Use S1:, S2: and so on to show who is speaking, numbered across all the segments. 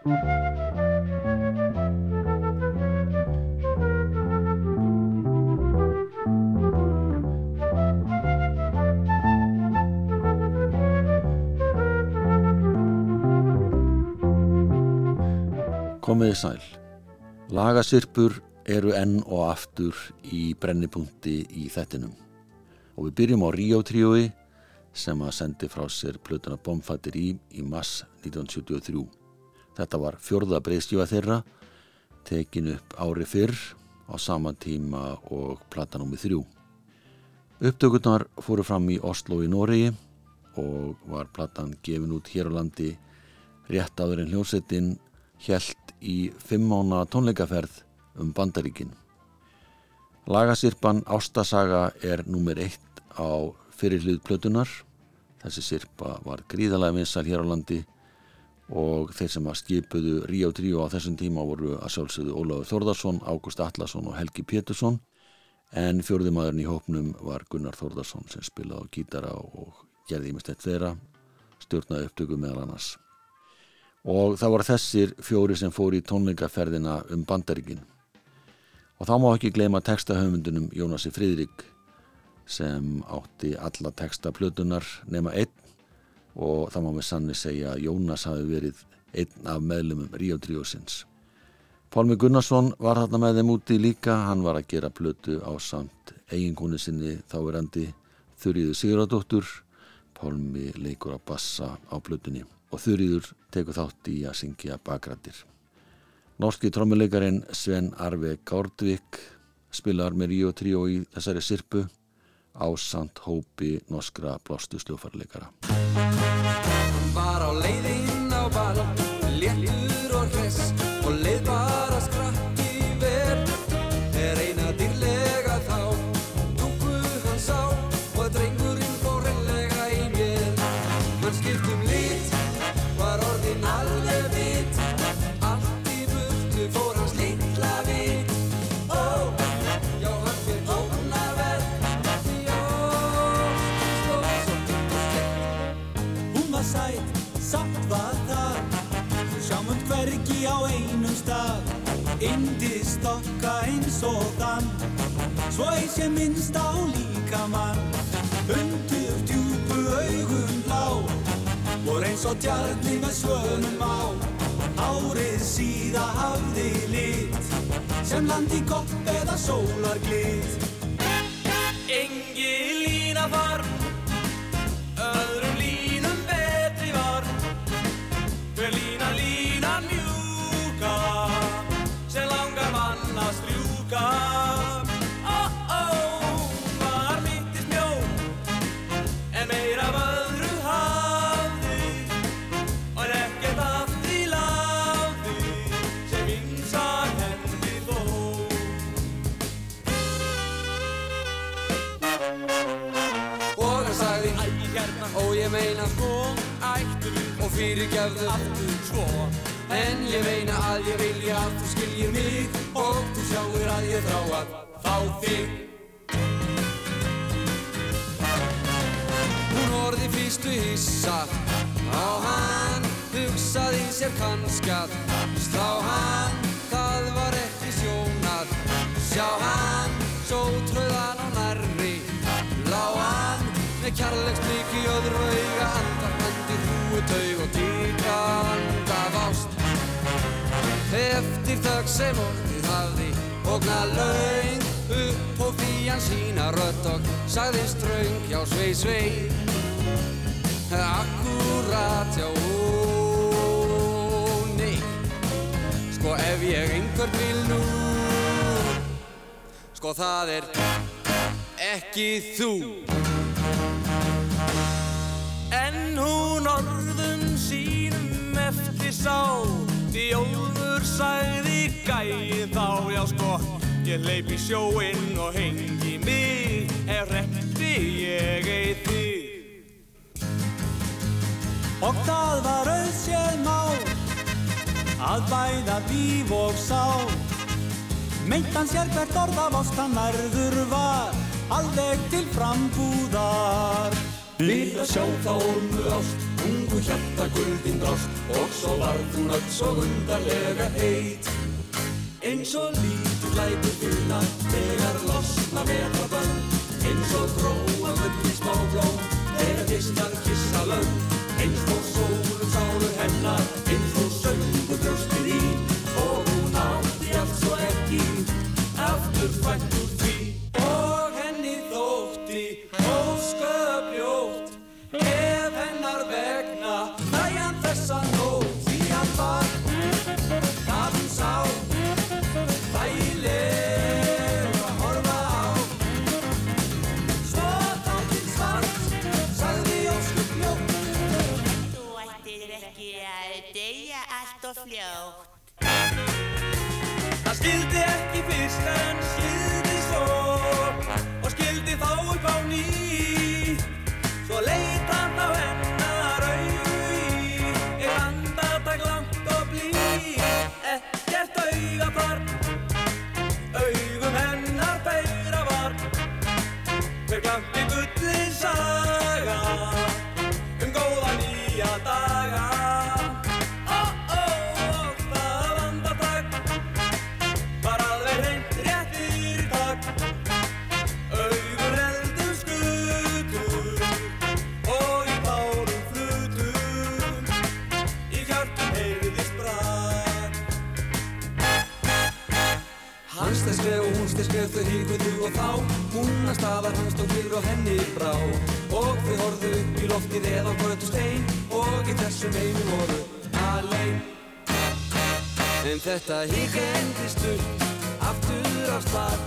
S1: Komiði sæl. Lagasirpur eru enn og aftur í brennipunkti í þettinum. Og við byrjum á Rio tríói sem að sendi frá sér plötuna Bomfattir í í mass 1973. Þetta var fjörða breyðskjöfa þeirra, tekin upp ári fyrr á saman tíma og platanúmi þrjú. Upptökurnar fóru fram í Oslo í Noregi og var platan gefin út hér á landi rétt áður en hljómsettin helt í fimm mána tónleikaferð um bandaríkin. Lagasirpan Ástasaga er nummer eitt á fyrirlið plötunar. Þessi sirpa var gríðalega vinsal hér á landi og þeir sem að skipuðu Ríó Tríó á þessum tíma voru að sjálfsögðu Ólafur Þórðarsson, Ágúst Allarsson og Helgi Pétursson. En fjörðumadurinn í hópnum var Gunnar Þórðarsson sem spilaði á gítara og gerði ímestett þeirra stjórnaði upptöku meðal annars. Og það var þessir fjóri sem fór í tónleikaferðina um bandaríkin. Og þá má ekki gleyma textahöfundunum Jónasi Fridrik sem átti alla textaplötunar nema einn og það má með sanni segja að Jónas hafi verið einn af meðlumum Ríó Tríósins Pálmi Gunnarsson var þarna með þeim úti líka. Hann var að gera plötu á samt eiginkonu sinni þáverandi Þurriðu Sigurðardóttur. Pálmi leikur að bassa á plötunni og Þurriður tekur þátt í að syngja bakrættir. Norski trommuleikarin Sven Arve Gárdvik spilar með Río Tríó í þessari sirpu á samt hópi norskra blóstu sljófarleikara.
S2: Var á leiðinn Svo
S3: ei sé minnst á líkamann. Undir djúpu augum blá. Vor eins og djarni með svönum á. Árið síða hafði lit. Sem landi gott eða sólar glit
S2: Engi lína var, sá Því Ólfur sagði gæið þá Já sko, ég leip í sjóinn og hengi mig Ef rekti ég eitt þig
S3: Og það var auðséð mál að bæða líf og sál. Meintan sér hvert orð af ást hann nærður var, alveg til frambúðar.
S2: Við að sjá þá ormu ást
S3: Ungu hjarta guldin drást og svo varð hún öll svo undarlega heit. Eins og lítur lætur finna þegar losna vetrabönd Eins og gróa mulli smá ekki Staðar hans tók fyrir og henni brá. Og þau horfðu upp í loftið eða á götu stein. Og í þessum einu voru alein. En þetta hík endist upp aftur af stað.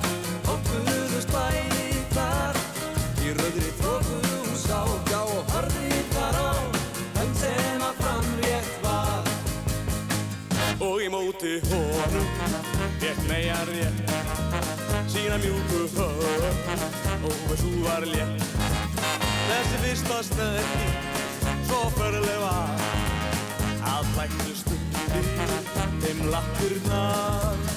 S3: Og buðust bæði þar í rauðri þóku hún sá. Gjá og horfði þar á hönd sem að framrétt var. Og í móti honum fekk megar rétt sína mjúku hör og þessu var létt. Þessi fyrsta snerti svo förlega. Var að flæktu stundi þeim lappurnar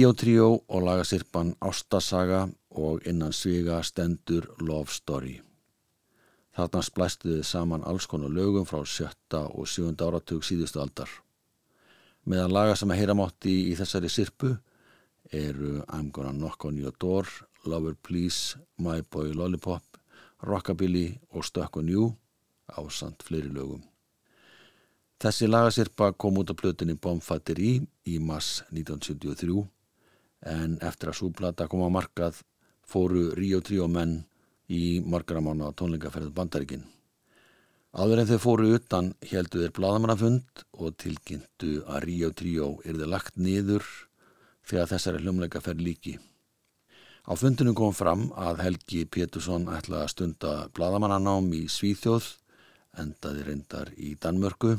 S1: Ríó Tríó og lagasirpan Ástasaga og innan sviga stendur Love Story. Þarna splæstuði saman alls konar lögum frá sjötta og sjönda áratug síðustu aldar. Meðan laga sem að heyra mátti í þessari sirpu eru I'm Gonna Knock on Your Door, Lover Please, My Boy Lollipop, Rockabilly og Stuck on You á samt fleiri lögum. Þessi lagasirpa kom út af plötunni Bomfateri í mass 1973 en eftir að súplata kom á markað fóru Ríó Tríó menn í margaramána tónleikaferð Bandaríkin. Áður en þau fóru utan heldu þeir bladamannafund og tilkynntu að Ríó Tríó yrði lagt niður þegar þessari hljómleikaferð líki. Á fundinu kom fram að Helgi Pétursson ætlaði að stunda bladamannanám í Svíþjóð, endaði reyndar í Danmörku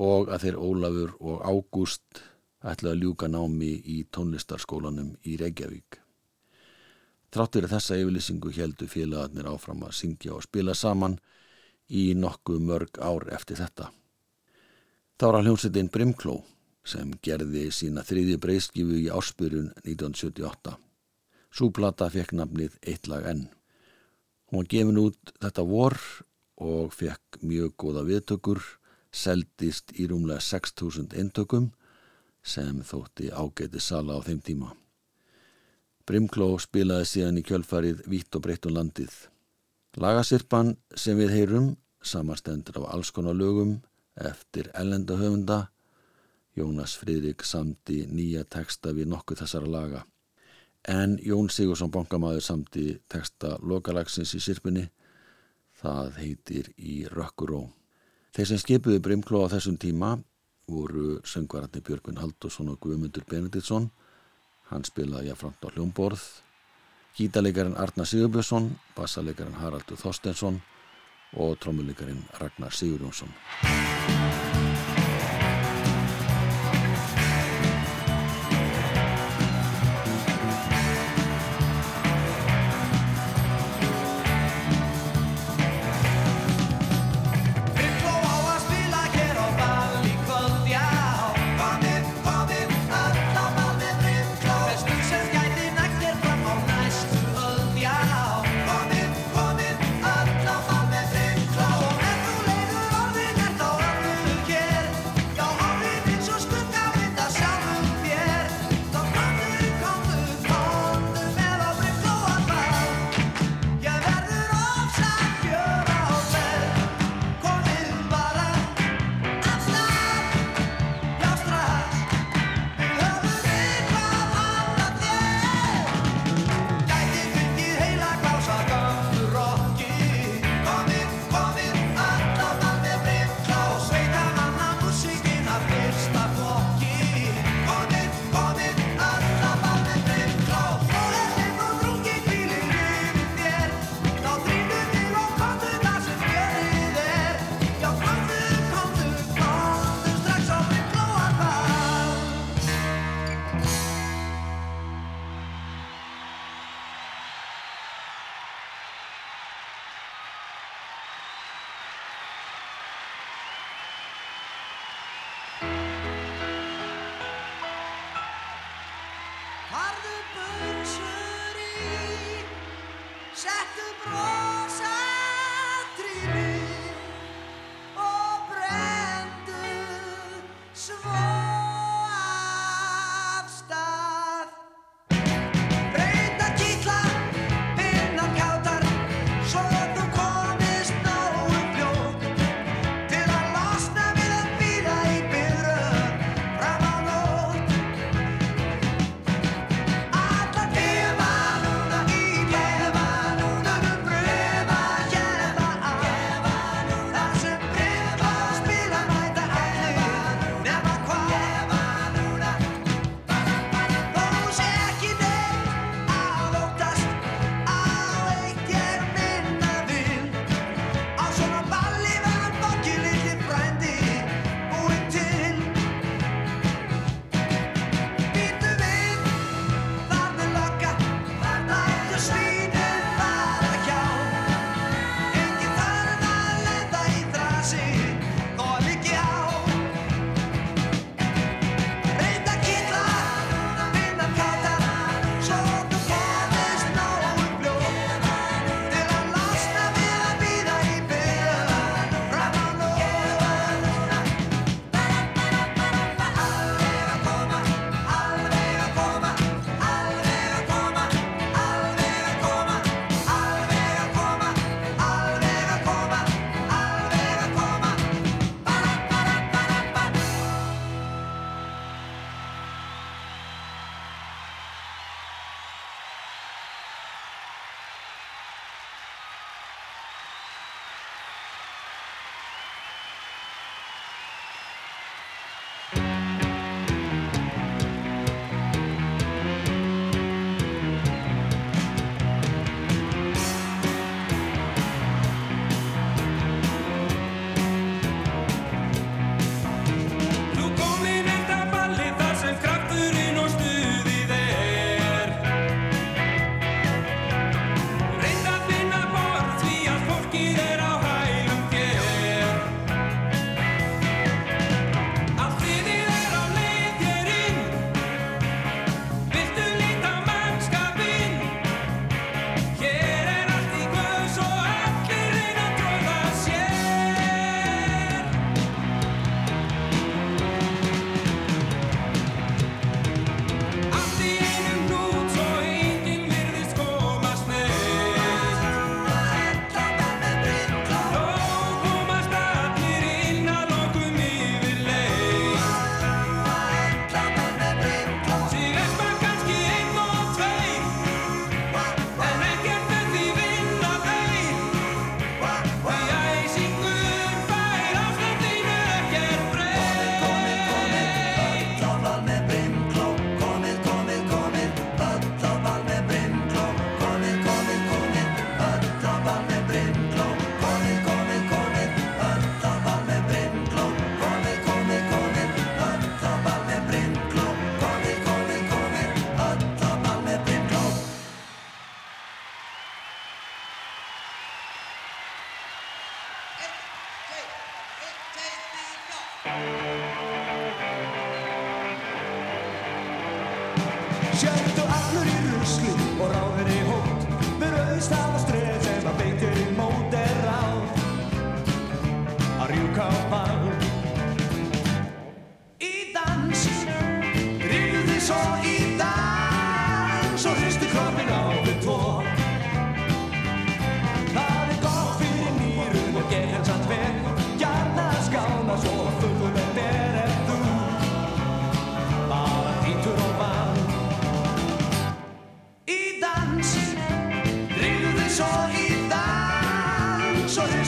S1: og að þeir Ólafur og Ágúst ætlaði að ljúka námi í tónlistarskólanum í Reykjavík. Þráttur þessa yfirlýsingu heldu félagarnir áfram að syngja og spila saman í nokkuð mörg ár eftir þetta. Þá var hljómsettin Brimkló sem gerði sína þriðju breyðskifu í áspyrun 1978. Súplata fekk nafnið Eitt lag enn. Hún var gefin út þetta vor og fekk mjög góða viðtökur, seldist í rúmlega 6.000 eintökum sem þótti ágæti sala á þeim tíma. Brimkló spilaði síðan í kjölfarið vitt og breytt um landið. Lagasirpan sem við heyrum samarstendur á alls konar lögum eftir ellenda höfunda. Jónas Fridrik samti nýja texta við nokkuð þessara laga. En Jón Sigursson bankamæður samti texta lokalagsins í sirpunni. Það heitir Í rökkuró. Þeir sem skipuðu Brimkló á þessum tíma voru söngvararni Björgvin Haldursson og Guðmundur Benediktsson. Hann spilaði jafnframt á hljómborð. Gítalegarinn Arna Sigurbjörnsson bassalegarinn Haraldur Þorstensson og trommulegarinn Ragnar Sigurjónsson.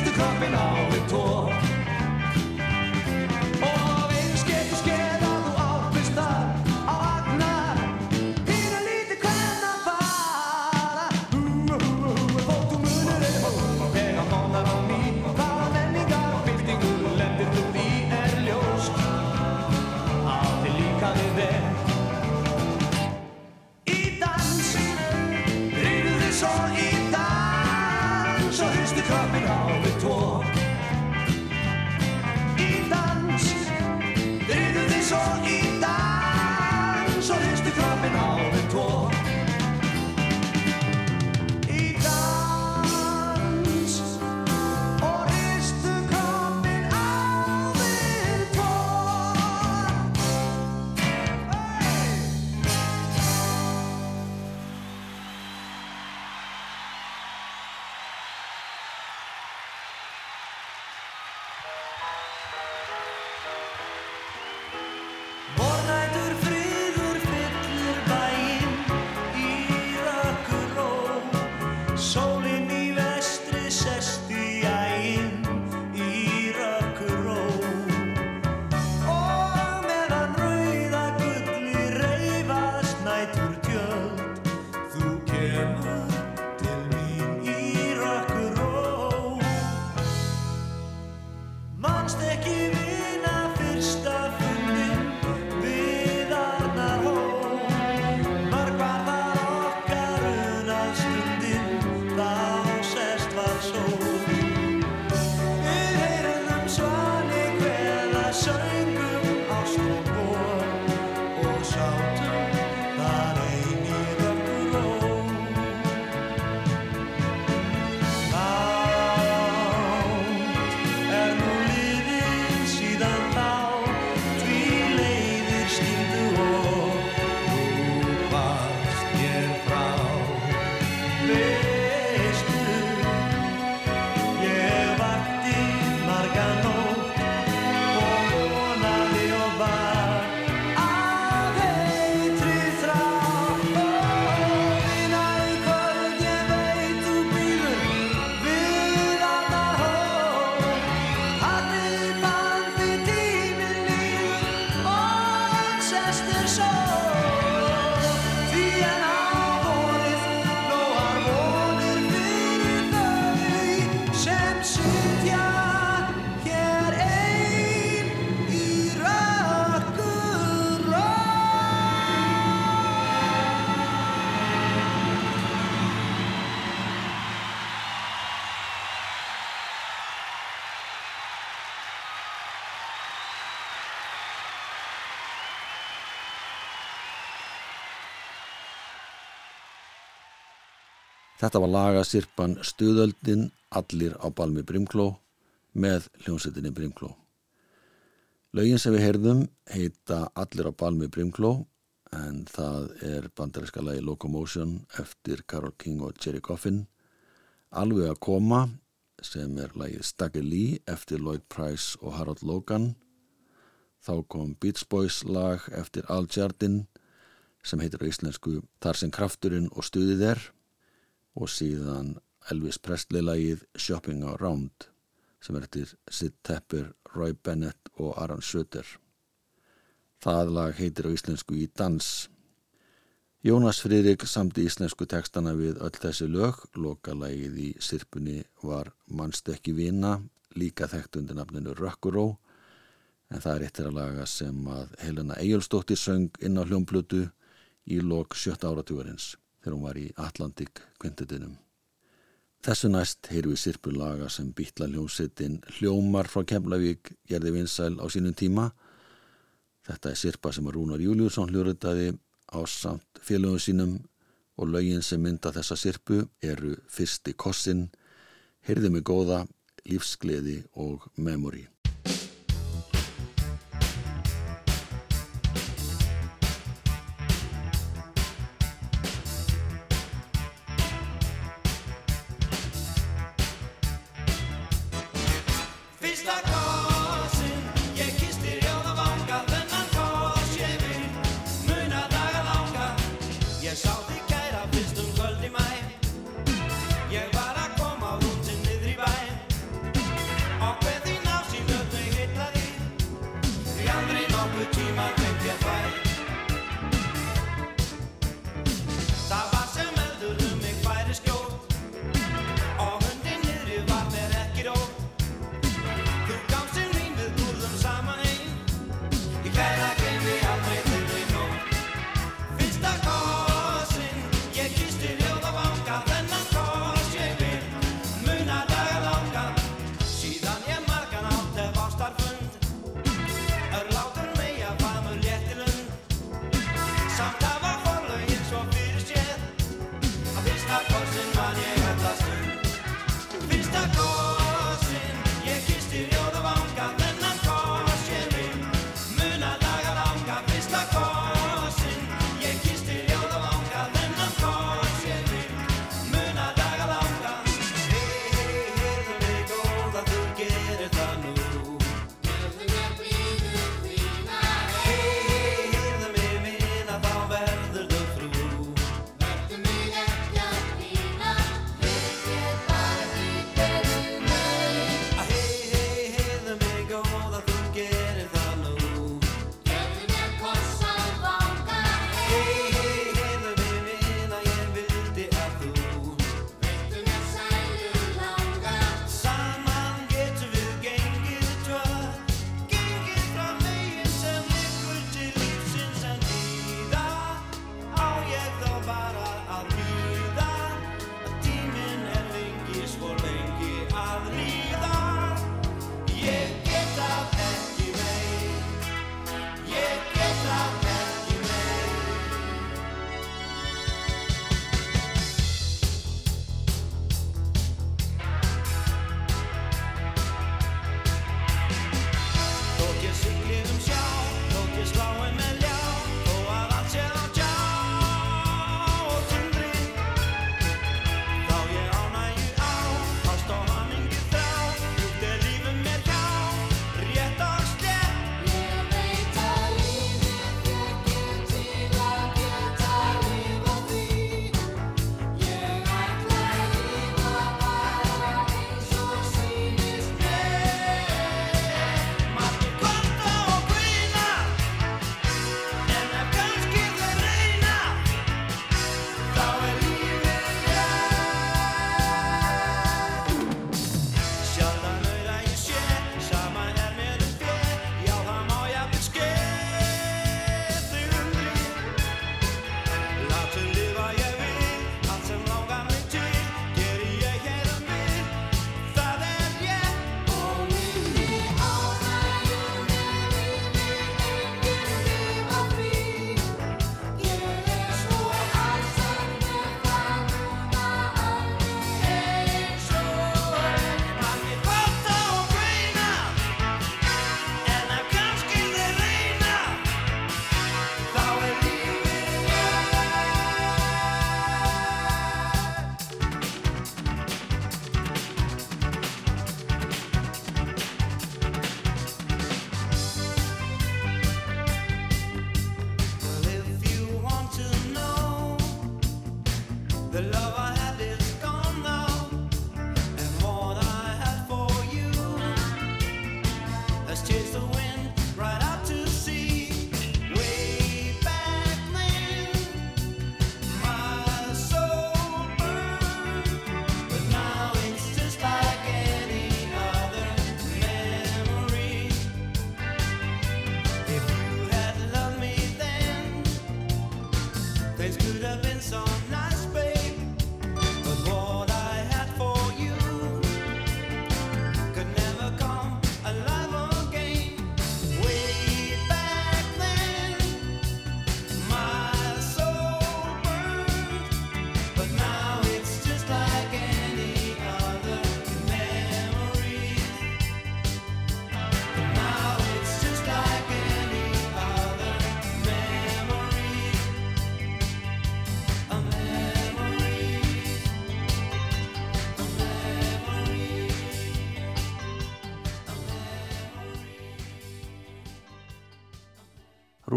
S4: the cup club all the tour.
S1: Þetta var lagasirpan Stöðöldin allir á balmi Brimkló með hljómsettinni Brimkló. Laugin sem við heyrðum heita Allir á balmi Brimkló en það er bandaríska lagi Locomotion eftir Karol King og Jerry Coffin. Alveg að koma sem er lagið Stagger Lee eftir Lloyd Price og Harold Logan. Þá kom Beach Boys lag eftir Al Jardin sem heitir á íslensku Þar sem krafturinn og stuðið er og síðan Elvis Presley-lægið Shopping Around sem er eftir Sid Tepper, Roy Bennett og Aron Sutter. Það lag heitir á íslensku í dans. Jónas Fririk samti íslensku tekstana við öll þessi lög, lokalægið í sirpunni var Mannstekki vina, líka þekkt undir nafninu Rökkuró, en það er eittir að laga sem að Helena Eyjölsdóttir söng inn á hljómblutu í lok sjötta áratúarins þegar hún var í Atlantik kvintetinum.
S4: Þessu næst heyrðu við sirpulaga sem býtla hljómsettin Hljómar frá Keflavík gerði vinsæl á sínum tíma. Þetta er sirpa sem Rúnar Júliusson hljóriðtaði á samt félögum sínum og lögin sem mynda þessa sirpu eru Fyrsti kossin, Heyrði mig góða, Lífsgleði og Memory.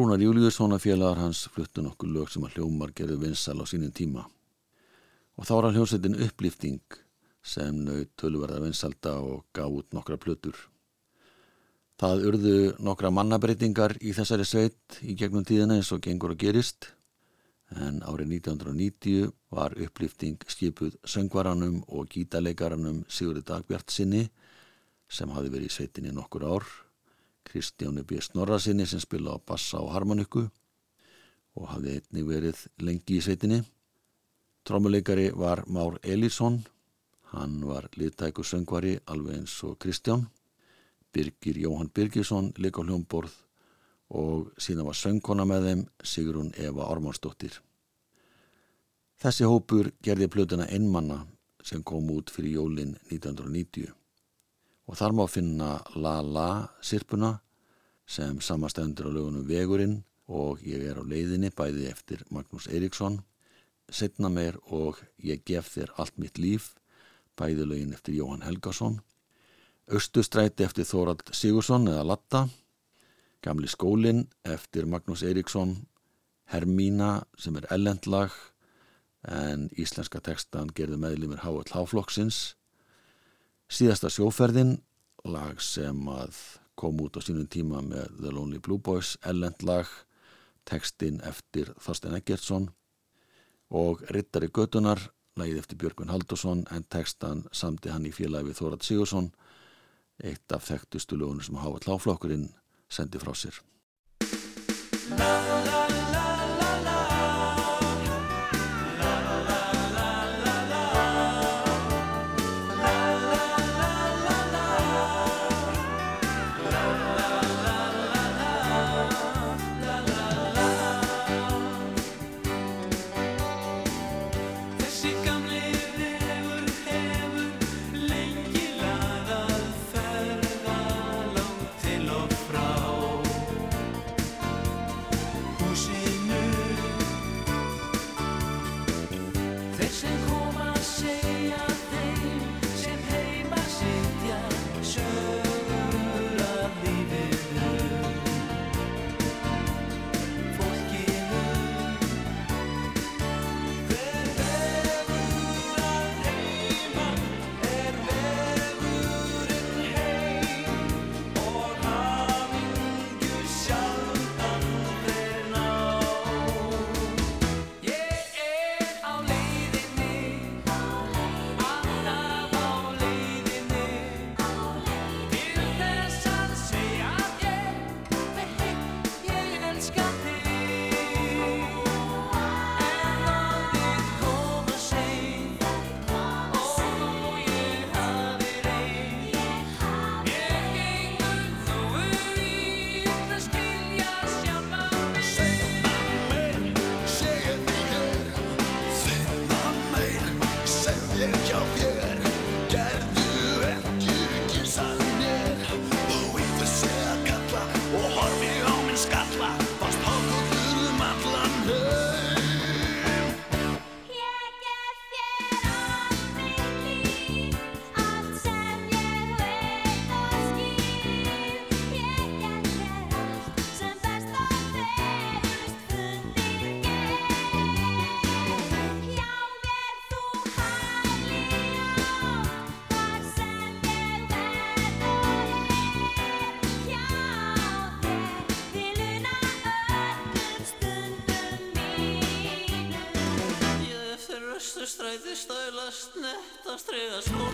S1: Rúnar Júliusson að félagar hans fluttu nokkur lög sem að hljómar gerðu vinsal á sínum tíma. Og þá var að hljómsveitin upplýfting sem naut tölverða vinsalda og gaf út nokkra plötur. Það urðu nokkra mannabreitingar í þessari sveit í gegnum tíðina eins og gengur og gerist en árið 1990 var upplýfting skipuð söngvaranum og gítaleikaranum Sigurði Dagbjart sinni sem hafi verið í sveitinni nokkur ár Kristjáni B. Snorrasinni sem spila á bassa og harmonikku og hafði einnig verið lengi í sveitinni. Trómuleikari var Már Elísson, hann var liðtæku söngvari alveg eins og Kristján. Birgir Jóhann Birgisson líka á hljómborð og síðan var söngkona með þeim Sigrun Eva Ormansdóttir. Þessi hópur gerði plötuna Einmanna sem kom út fyrir jólin 1990 og þar má finna La La sirpuna sem samastendur á lögunum Vegurinn og ég er á leiðinni bæði eftir Magnús Eiríksson setna meir og ég gef þér allt mitt líf bæði lögin eftir Jóhann Helgason Östustræti eftir Þórald Sigursson eða Latta Gamli skólin eftir Magnús Eiríksson Hermína sem er ellendlag en íslenska tekstan gerði meðlimir Háall Háflokksins Síðasta sjóferðin, lag sem að kom út á sínum tíma með The Lonely Blue Boys, ellendlag, tekstinn eftir Þorstein Eggertsson og Rittari Götunar, lagið eftir Björgvin Haldursson en tekstan samti hann í félagi við Þórat Sigursson, eitt af þekktustu lögunum sem Háall Háflokkurinn sendi frá sér.
S5: Stælast netta strega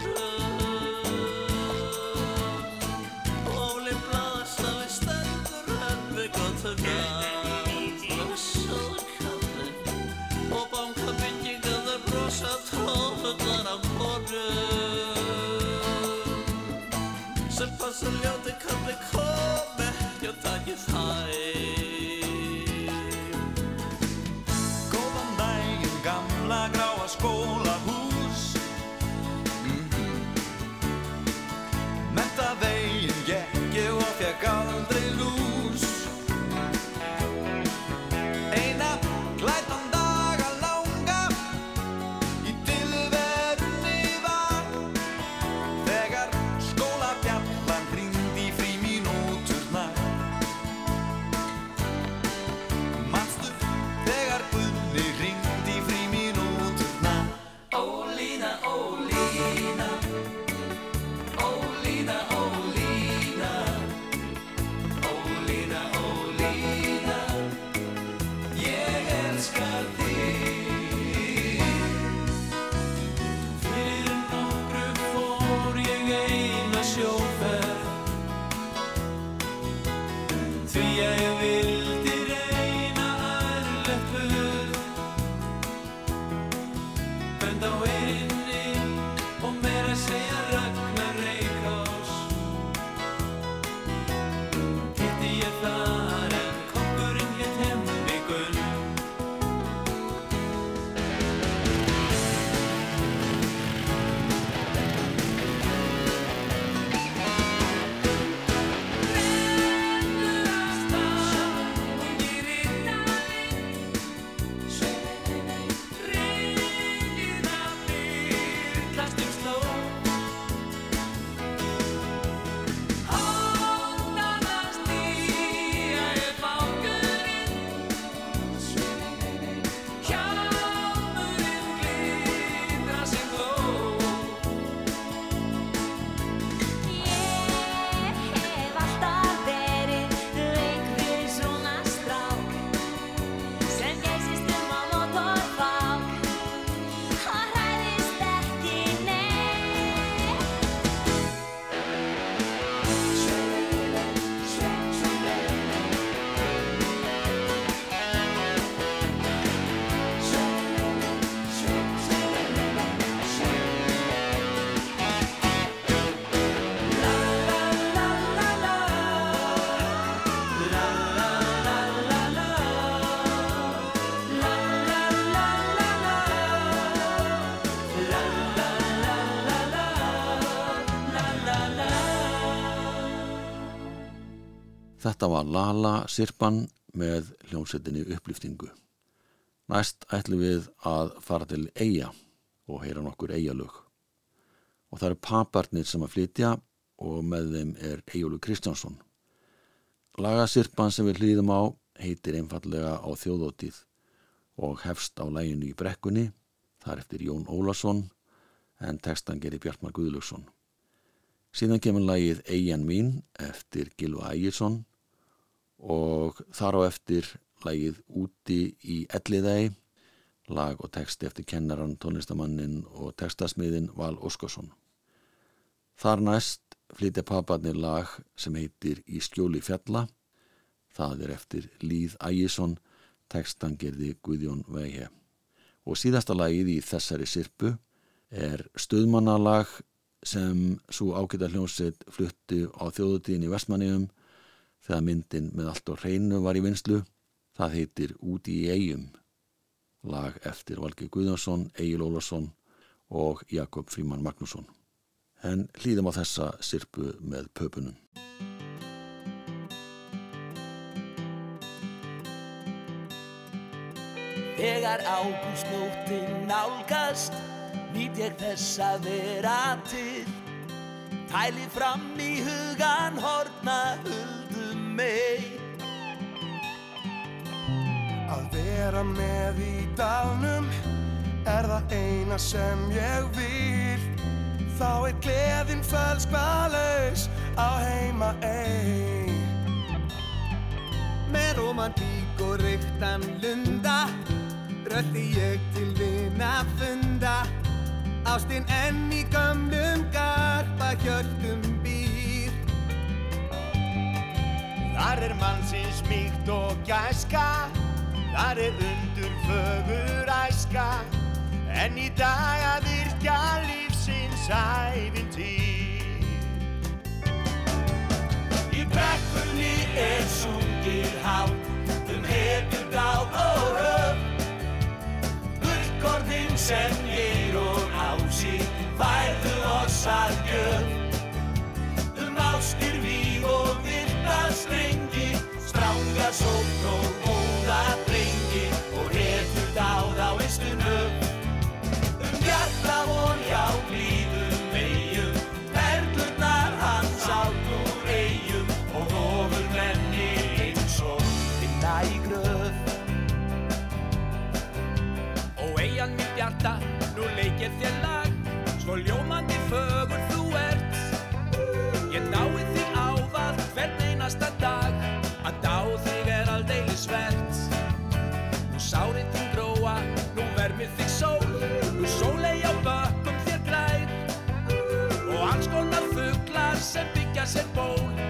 S1: Þetta var Lala Sirpan með hljómsettinni upplýftingu. Næst ætlum við að fara til Eyja og heyra nokkur Eyjalög. Og það eru paparnir sem að flytja og með þeim er Eyjólu Kristjánsson. Lagasirpan sem við hlýðum á heitir einfallega á þjóðótið og hefst á læginu í brekkunni, þar eftir Jón Ólason en textan gerir Bjartmar Guðlöksson. Síðan kemur lægið Eyjan mín eftir Gilva Ægjesson og þar á eftir lægið Úti í Elliðægi, lag og texti eftir kennaran, tónlistamannin og textasmiðin Val Óskarsson. Þar næst flytja paparnir lag sem heitir Í skjóli fjalla, það er eftir Líð Ægjesson, textan gerði Guðjón Veihe. Og síðasta lagið í þessari sirpu er stöðmannalag sem svo ágæta hljómsveit flutti á þjóðutíðin í Vestmanniðum þegar myndin með allt og hreinu var í vinslu. Það heitir Úti í eigum, lag eftir Valgi Guðjónsson, Egil Ólafsson og Jakob Fríman Magnússon. En hlýðum á þessa sirpu með pöpunum.
S6: Þegar ágústnóttin nálgast Nýt ég þess að vera til Tæli fram í hugan horna huldum mig
S7: Að vera með í dalnum er það eina sem ég vil. Þá er gleðin fölskvalaus á heima ein.
S4: Með romantík og reyktan lunda Röldi ég til vina funda Ástinn enn í gömlum garpa hjörtum býr.
S7: Þar er mannsins mýkt og gæska Þar er undur fögur æska. En í dag að virkja lífsins ævintýr.
S6: Í brekkunni er sungið hátt Um hefur dáð og höf Gullkornin sem ég Færðu oss að gjöf Um ástir víg og virta strengi Stránga sókn og góða drengi Og hefur dáð á einstun höf Um hjarta von hjá blíðum eigum Perlurnar hans átt úr eigum Og ofur menni eins og finna í gröf
S4: Ó eigin mitt hjarta, nú leikir þér lag sem byggja sér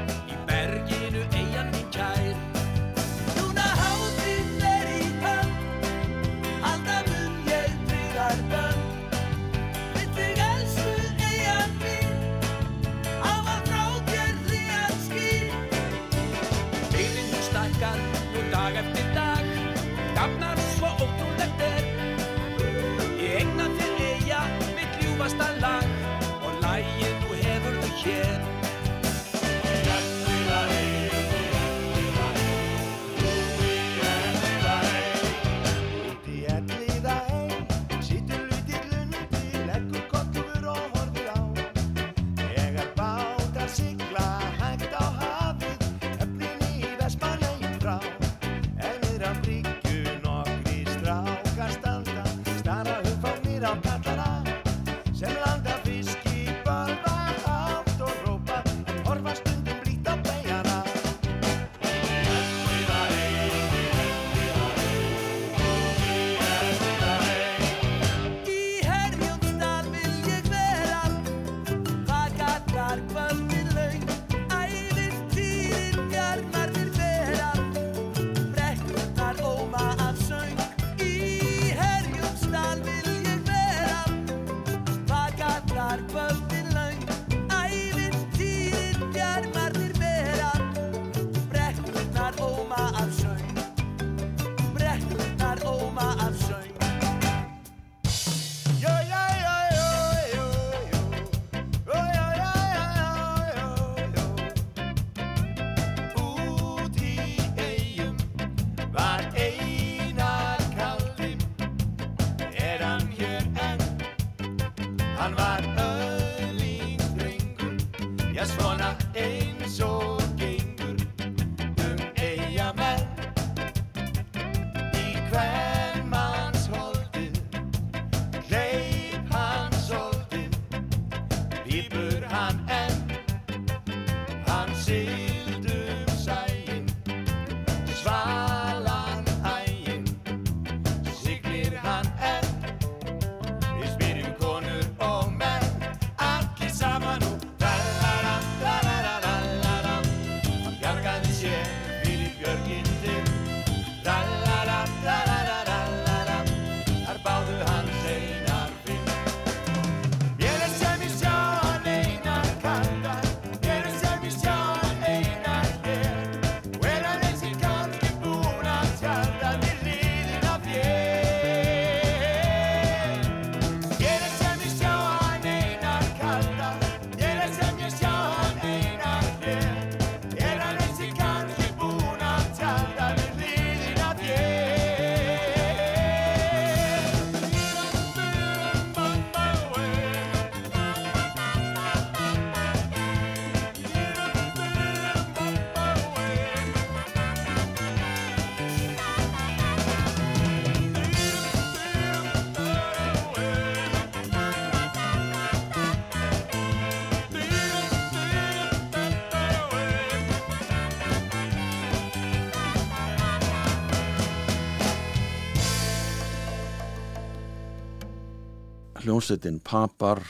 S1: hljómsveitin Papar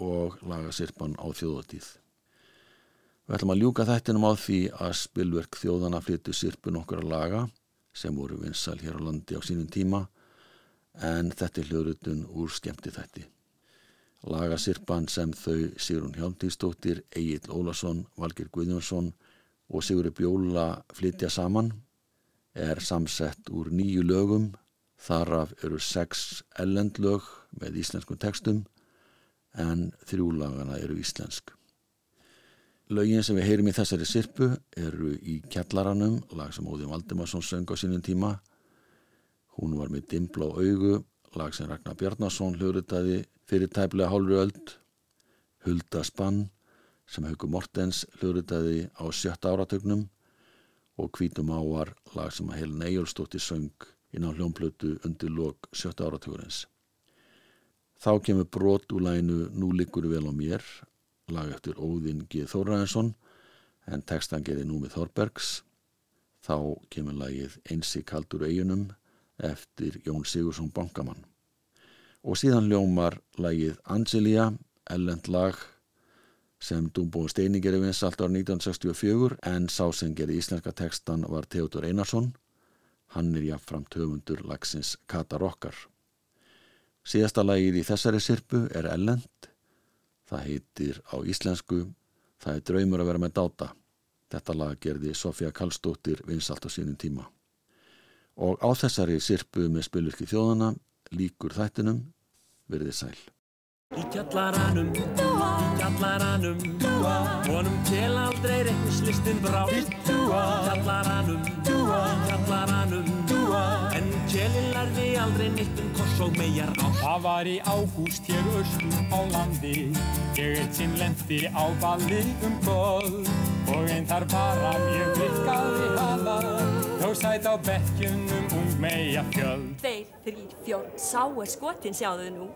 S1: og lagasirpan á þjóðatíð. Við ætlum að ljúka þættinum á því að spilverk þjóðana flyttu sirpun okkar að laga sem voru vinsal hér á landi á sínum tíma en þetta er hljóðrutun úr skemmti þætti. Lagasirpan sem þau Sigrun Hjálmtíðsdóttir, Egil Ólason, Valgir Guðjónsson og Sigurður Bjóla flytja saman er samsett úr nýju lögum Þaraf eru sex ellendlög með íslenskum textum en þrjúlagana eru íslensk. Lögin sem við heyrim í þessari sirpu eru í Kjallaranum, lag sem Óðin Valdimarsson söng á sínum tíma. Hún var með Dimbla og augu, lag sem Ragnar Bjarnason hljóðritaði fyrir tæplega hálfri öld. Hulda Spann sem Hauku Mortens hljóðritaði á sjötta áratögnum og Hvítum áar, lag sem að Helin Eyjólfsdóttir söng inn á hljómblötu undir lok sjötta áratugurins. Þá kemur brot úr læginu Nú liggur vel á mér, lag eftir Óðinn G. Þóraðinsson, en textan gerði Númi Þorbergs. Þá kemur lagið Einsi kaldur eigunum eftir Jón Sigursson Bankamann. Og síðan ljómar lagið Angelia, ellend lag sem Dúmbó Steini gerði vinsalt ára 1964 en sá sem gerði íslenska textan var Theodor Einarsson Hann er jáfnframt höfundur lagsins Katar okkar. Síðasta lagið í þessari sirpu er Ellend. Það heitir á íslensku Það er draumur að vera með dáta. Þetta lag gerði Sofía Kallstóttir vinsalt á sínum tíma. Og á þessari sirpu með spilurki þjóðana líkur þættinum verðið sæl.
S8: Í kjallaranum, í kjallaranum Honum til aldrei reiknislistin brá Í kjallaranum, í kjallaranum En kjelin lærði aldrei neitt um koss og megar á.
S9: Það var í ágúst hér austur á landi Ég eitt sinn lendi á balli um kvöld. Og einn þar bara mér blikkaði hana Þó sætt á bekkjunum ung meja fjöld
S10: Tveir, þrýr, fjór, sá er skotin sjáðu nú.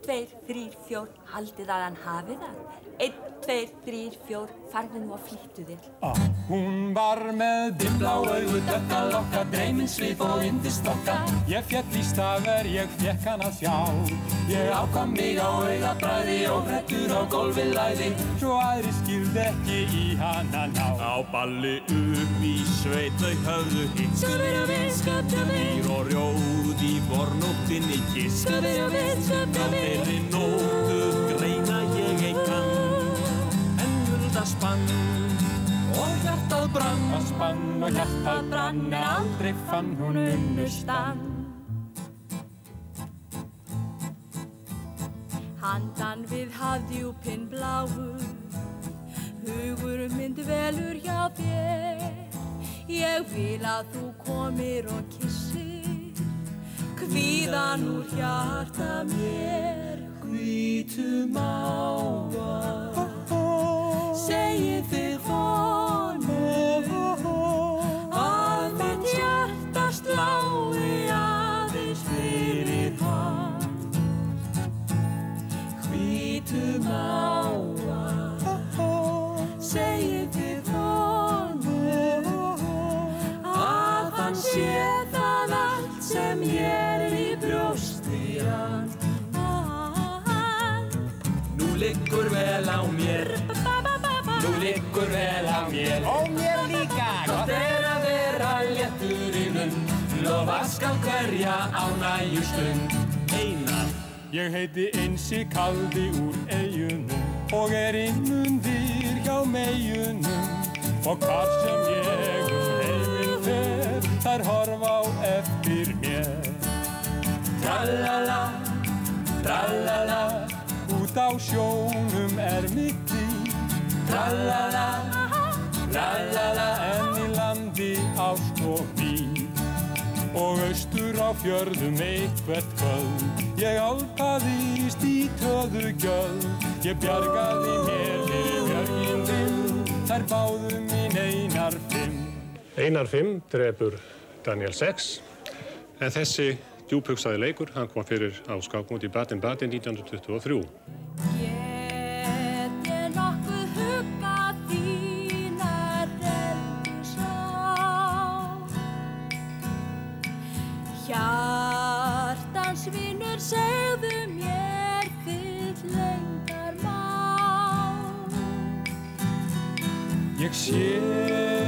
S10: Tveir, þrýr, fjór, haldið að hann hafi það. Einn, tveir, þrýr, fjór, farðu nú að flýttu þér.
S9: ah, Hún var með dimblá augu, dökka lokka, dreyminn svip og yndistokka Ég fjall í stafur, ég fjekk hann að sjá. Ég ákvam mig á auga bræði og hrettur á gólfið læði Svo aðri skildi ekki í hana ná.
S8: Á balli upp í sveit þau höfðu hitt Skabir og rjóð í vornóttinni kiss Á þeirri nótu greina ég ei kann En hulda spann
S9: Og hjartað brann. Og spann og hjartað brann En aldrei fann hún unnustan
S10: Handan við hafdjúpin bláu Hugur mynd velur hjá þér. Ég vil að þú komir og kissir Kvíðan úr hjarta mér Hvítum áa Segið þið honum. Að mitt hjarta slái aðeins fyrir hann. Hvítum áa segið þið honum. Að hann sé sem ég er í brjósti
S8: Nú liggur vel á mér.
S9: Nú liggur vel á mér. Og mér líka
S8: Gott er að vera léttur í munn.
S10: Lofa skal hverja á næjustund Einar. Ég heiti Einsi Kaldi úr eigunum Og er innundir hjá meginum Og hvað sem ég um heiminn fer þær horfa á eftir mér. Trallala, trallala, út á sjónum er mitt líf. Trallala, trallala, enn í landi ást og vín. Og austur á fjörðum eitthvert kvöld, ég álpaðist í töðu göld. Ég bjargaði mér fyrir björgindum, þær báðu mín einar fyrir.
S11: Einar 5 drefur Daniel 6 en þessi djúphugsaði leikur hann kom fyrir á skákmóti í Baden-Baden 1923.
S9: Hjartansvinnur segðu mér þitt lengtar má
S10: Ég sé